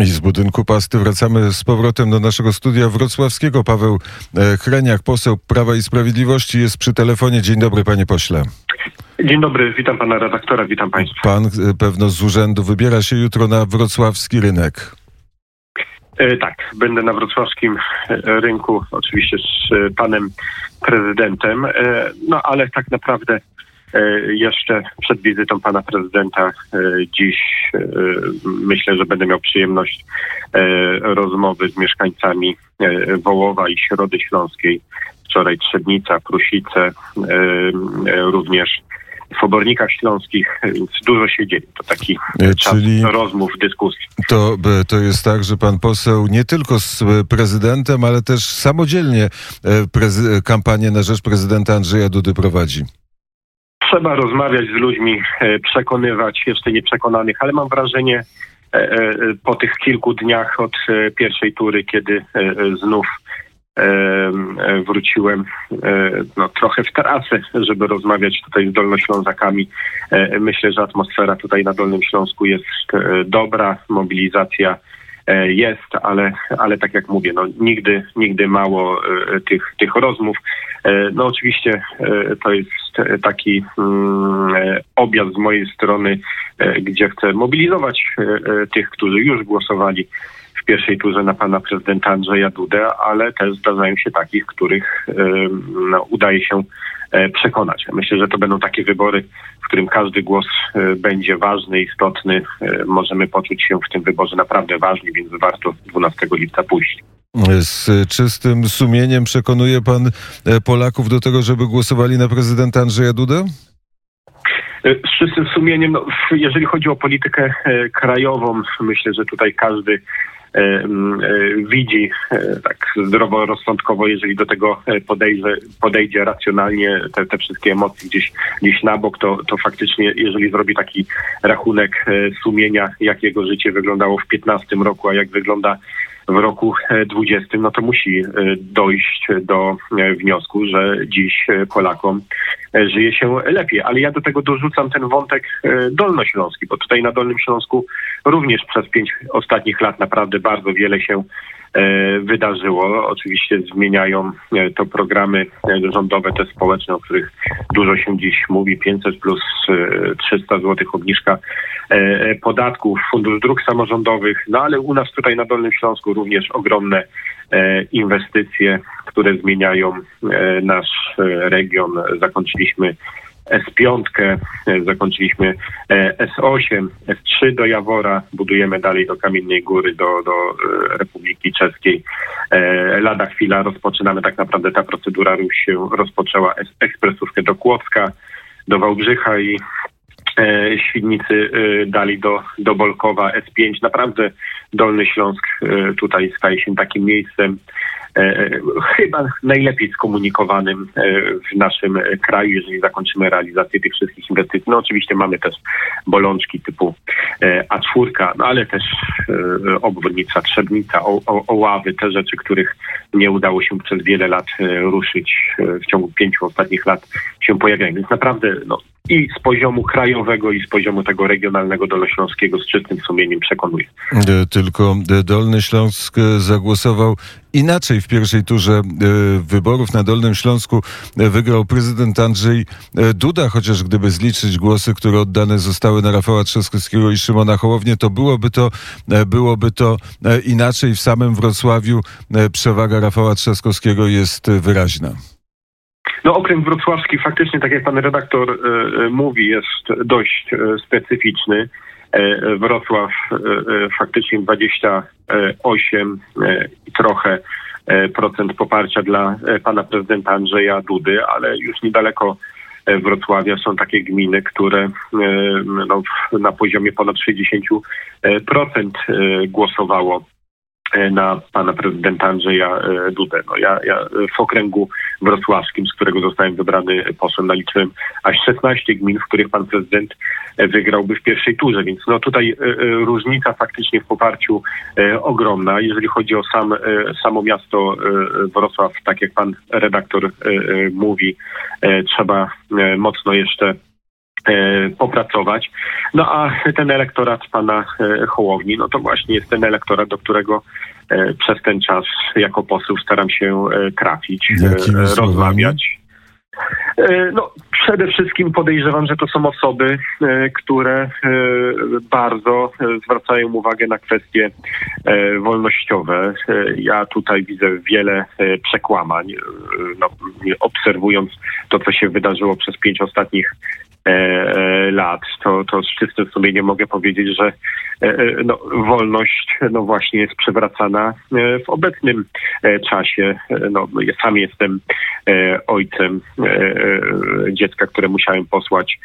I z budynku pasty wracamy z powrotem do naszego studia wrocławskiego. Paweł e, Chreniak, poseł Prawa i Sprawiedliwości jest przy telefonie. Dzień dobry, panie pośle. Dzień dobry, witam pana redaktora, witam państwa. Pan e, pewno z urzędu wybiera się jutro na wrocławski rynek. E, tak, będę na wrocławskim e, rynku, oczywiście z panem prezydentem, e, no ale tak naprawdę jeszcze przed wizytą pana prezydenta e, dziś e, myślę, że będę miał przyjemność e, rozmowy z mieszkańcami e, Wołowa i Środy Śląskiej. Wczoraj Trzebnica, Prusice, e, e, również w Obornikach Śląskich, więc dużo się dzieje. To taki E, czas czyli- rozmów, dyskusji. To, e, to jest tak, że pan poseł nie tylko z e, prezydentem, ale też samodzielnie e, prezy- kampanię na rzecz prezydenta Andrzeja Dudy prowadzi. Trzeba rozmawiać z ludźmi, e, przekonywać jeszcze nieprzekonanych, ale mam wrażenie e, e, po tych kilku dniach od pierwszej tury, kiedy znów wróciłem no, trochę w trasę, żeby rozmawiać tutaj z Dolnoślązakami. Myślę, że atmosfera tutaj na Dolnym Śląsku jest dobra, mobilizacja jest, ale, ale tak jak mówię, no, nigdy, nigdy mało e, tych, tych rozmów. E, No oczywiście e, to jest e, taki mm, e, objazd z mojej strony, e, gdzie chcę mobilizować e, e, tych, którzy już głosowali pierwszej turze na pana prezydenta Andrzeja Dudę, ale też zdarzają się takich, których no, udaje się e, przekonać. Myślę, że to będą takie wybory, w którym każdy głos e, będzie ważny, istotny. E, Możemy poczuć się w tym wyborze naprawdę ważni, więc warto 12 lipca pójść. Z czystym sumieniem przekonuje pan Polaków do tego, żeby głosowali na prezydenta Andrzeja Dudę? E, Z czystym sumieniem, no, jeżeli chodzi o politykę e, krajową, myślę, że tutaj każdy e, e, widzi tak zdroworozsądkowo, jeżeli do tego podejdzie, podejdzie racjonalnie, te, te wszystkie emocje gdzieś, gdzieś na bok, to, to faktycznie, jeżeli zrobi taki rachunek sumienia, jak jego życie wyglądało w 15 roku, a jak wygląda w roku e, 20, no to musi e, dojść do e, wniosku, że dziś e, Polakom żyje się lepiej. Ale ja do tego dorzucam ten wątek dolnośląski, bo tutaj na Dolnym Śląsku również przez pięć ostatnich lat naprawdę bardzo wiele się wydarzyło. Oczywiście zmieniają to programy rządowe, te społeczne, o których dużo się dziś mówi, 500 plus e, 300 zł obniżka podatków, fundusz dróg samorządowych, no ale u nas tutaj na Dolnym Śląsku również ogromne e, inwestycje, które zmieniają e, nasz e, region. Zakończyliśmy S5, e, zakończyliśmy e, S8, S3 do Jawora, budujemy dalej do Kamiennej Góry, do, do Republiki Czeskiej. Lada chwila rozpoczynamy, tak naprawdę ta procedura już się rozpoczęła, Es- ekspresówkę do Kłodzka, do Wałbrzycha i Świdnicy dali do, do Bolkowa S5. Naprawdę Dolny Śląsk e, tutaj staje się takim miejscem e, chyba najlepiej skomunikowanym e, w naszym kraju, jeżeli zakończymy realizację tych wszystkich inwestycji. No oczywiście mamy też bolączki typu e, A4, no ale też obwodnica Trzebnica, Oławy, te rzeczy, których nie udało się przez wiele lat ruszyć w ciągu pięciu ostatnich lat się pojawiają. Więc naprawdę no, i z poziomu krajowego, i z poziomu tego regionalnego dolnośląskiego z czystym sumieniem przekonuję. E, Tylko e, Dolny Śląsk e, zagłosował inaczej w pierwszej turze e, wyborów na Dolnym Śląsku. Wygrał prezydent Andrzej Duda, chociaż gdyby zliczyć głosy, które oddane zostały na Rafała Trzaskowskiego i Szymona Hołownię, to byłoby to, byłoby to inaczej. W samym Wrocławiu przewaga Rafała Trzaskowskiego jest wyraźna. No okręg wrocławski faktycznie, tak jak pan redaktor e, e, mówi, jest dość e, specyficzny. Wrocław faktycznie 28 e, i trochę procent poparcia dla pana prezydenta Andrzeja Dudy, ale już niedaleko Wrocławia są takie gminy, które no, na poziomie ponad 60% e, procent, e, głosowało na pana prezydenta Andrzeja e, Dudę. No ja, ja w okręgu wrocławskim, z którego zostałem wybrany posłem, naliczyłem aż 16 gmin, w których pan prezydent e, wygrałby w pierwszej turze, więc no tutaj e, e, różnica faktycznie w poparciu e, ogromna. Jeżeli chodzi o sam, e, samo miasto e, Wrocław, tak jak pan redaktor e, e, mówi, e, trzeba e, mocno jeszcze popracować. No a ten elektorat pana Hołowni, no to właśnie jest ten elektorat, do którego przez ten czas jako poseł staram się trafić, Jakimi rozmawiać. No, przede wszystkim podejrzewam, że to są osoby, które bardzo zwracają uwagę na kwestie wolnościowe. Ja tutaj widzę wiele przekłamań. No, obserwując to, co się wydarzyło przez pięć ostatnich lat, to, to z czystym sumieniem mogę powiedzieć, że no, wolność no właśnie jest przywracana w obecnym czasie. No, ja sam jestem ojcem dziecka, które musiałem posłać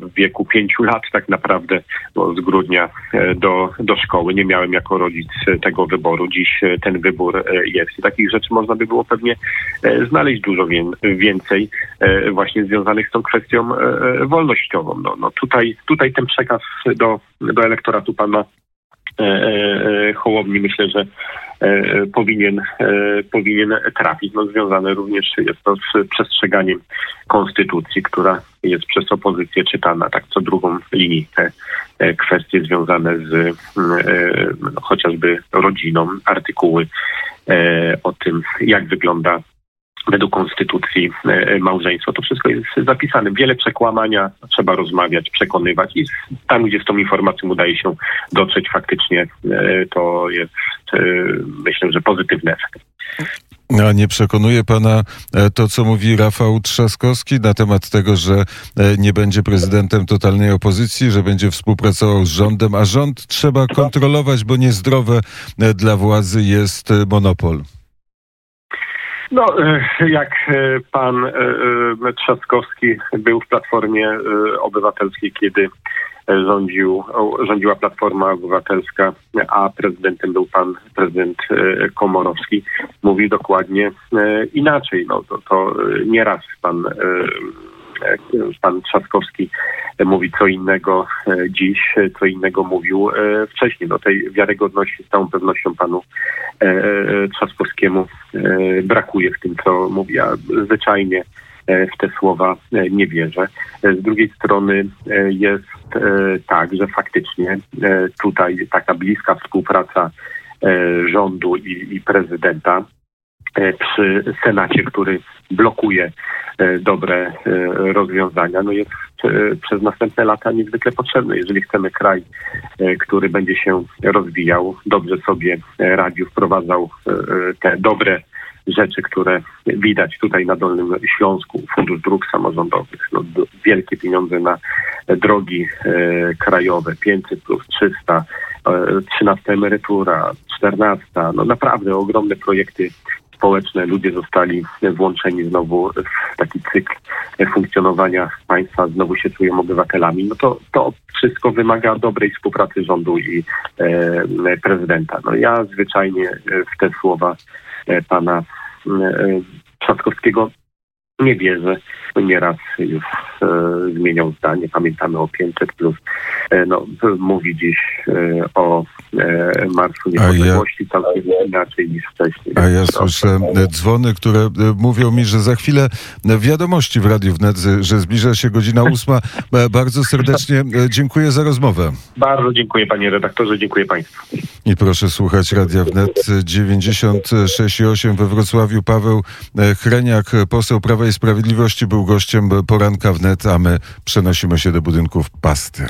w wieku pięciu lat tak naprawdę bo z grudnia do, do szkoły. Nie miałem jako rodzic tego wyboru. Dziś ten wybór jest. I takich rzeczy można by było pewnie znaleźć dużo więcej właśnie związanych z tą kwestią wolnościową. No, no tutaj, tutaj ten przekaz do, do elektoratu pana Hołowni myślę, że powinien, powinien trafić. No, związane również jest to z przestrzeganiem konstytucji, która jest przez opozycję czytana tak co drugą linijkę. Kwestie związane z no, chociażby rodziną, artykuły o tym, jak wygląda według konstytucji małżeństwo. To wszystko jest zapisane. Wiele przekłamania, trzeba rozmawiać, przekonywać i tam, gdzie z tą informacją udaje się dotrzeć faktycznie, to jest myślę, że pozytywny efekt. A nie przekonuje pana to, co mówi Rafał Trzaskowski na temat tego, że nie będzie prezydentem totalnej opozycji, że będzie współpracował z rządem, a rząd trzeba kontrolować, bo niezdrowe dla władzy jest monopol. No, jak pan Trzaskowski był w Platformie Obywatelskiej, kiedy rządził, rządziła Platforma Obywatelska, a prezydentem był pan prezydent Komorowski, mówił dokładnie inaczej. No, to, to nieraz pan pan Trzaskowski mówi co innego dziś, co innego mówił wcześniej. Do tej wiarygodności z całą pewnością panu Trzaskowskiemu brakuje w tym, co mówi. Ja zwyczajnie w te słowa nie wierzę. Z drugiej strony jest tak, że faktycznie tutaj taka bliska współpraca rządu i, i prezydenta przy Senacie, który blokuje dobre rozwiązania, no jest przez następne lata niezwykle potrzebny. Jeżeli chcemy kraj, który będzie się rozwijał, dobrze sobie radził, wprowadzał te dobre rzeczy, które widać tutaj na Dolnym Śląsku, Fundusz Dróg Samorządowych, no, wielkie pieniądze na drogi e, krajowe, 500 plus 300, e, 13 emerytura, 14, no naprawdę ogromne projekty społeczne, ludzie zostali włączeni znowu w taki cykl funkcjonowania państwa, znowu się czują obywatelami, no to, to wszystko wymaga dobrej współpracy rządu i e, prezydenta. No ja zwyczajnie w te słowa pana Trzaskowskiego nie wierzę. Nieraz już e, zmieniał zdanie. Pamiętamy o 500 plus. E, no, mówi dziś e, o e, Marszu Niepodległości ja, całkiem inaczej niż wcześniej. A ja słyszę dzwony, które mówią mi, że za chwilę wiadomości w Radiu Wnet, że zbliża się godzina ósma. Bardzo serdecznie dziękuję za rozmowę. Bardzo dziękuję panie redaktorze, dziękuję państwu. I proszę słuchać Radia Wnet 96,8 we Wrocławiu. Paweł Chreniak, poseł Prawa i Sprawiedliwości był gościem poranka wnet, a my przenosimy się do budynków pasty.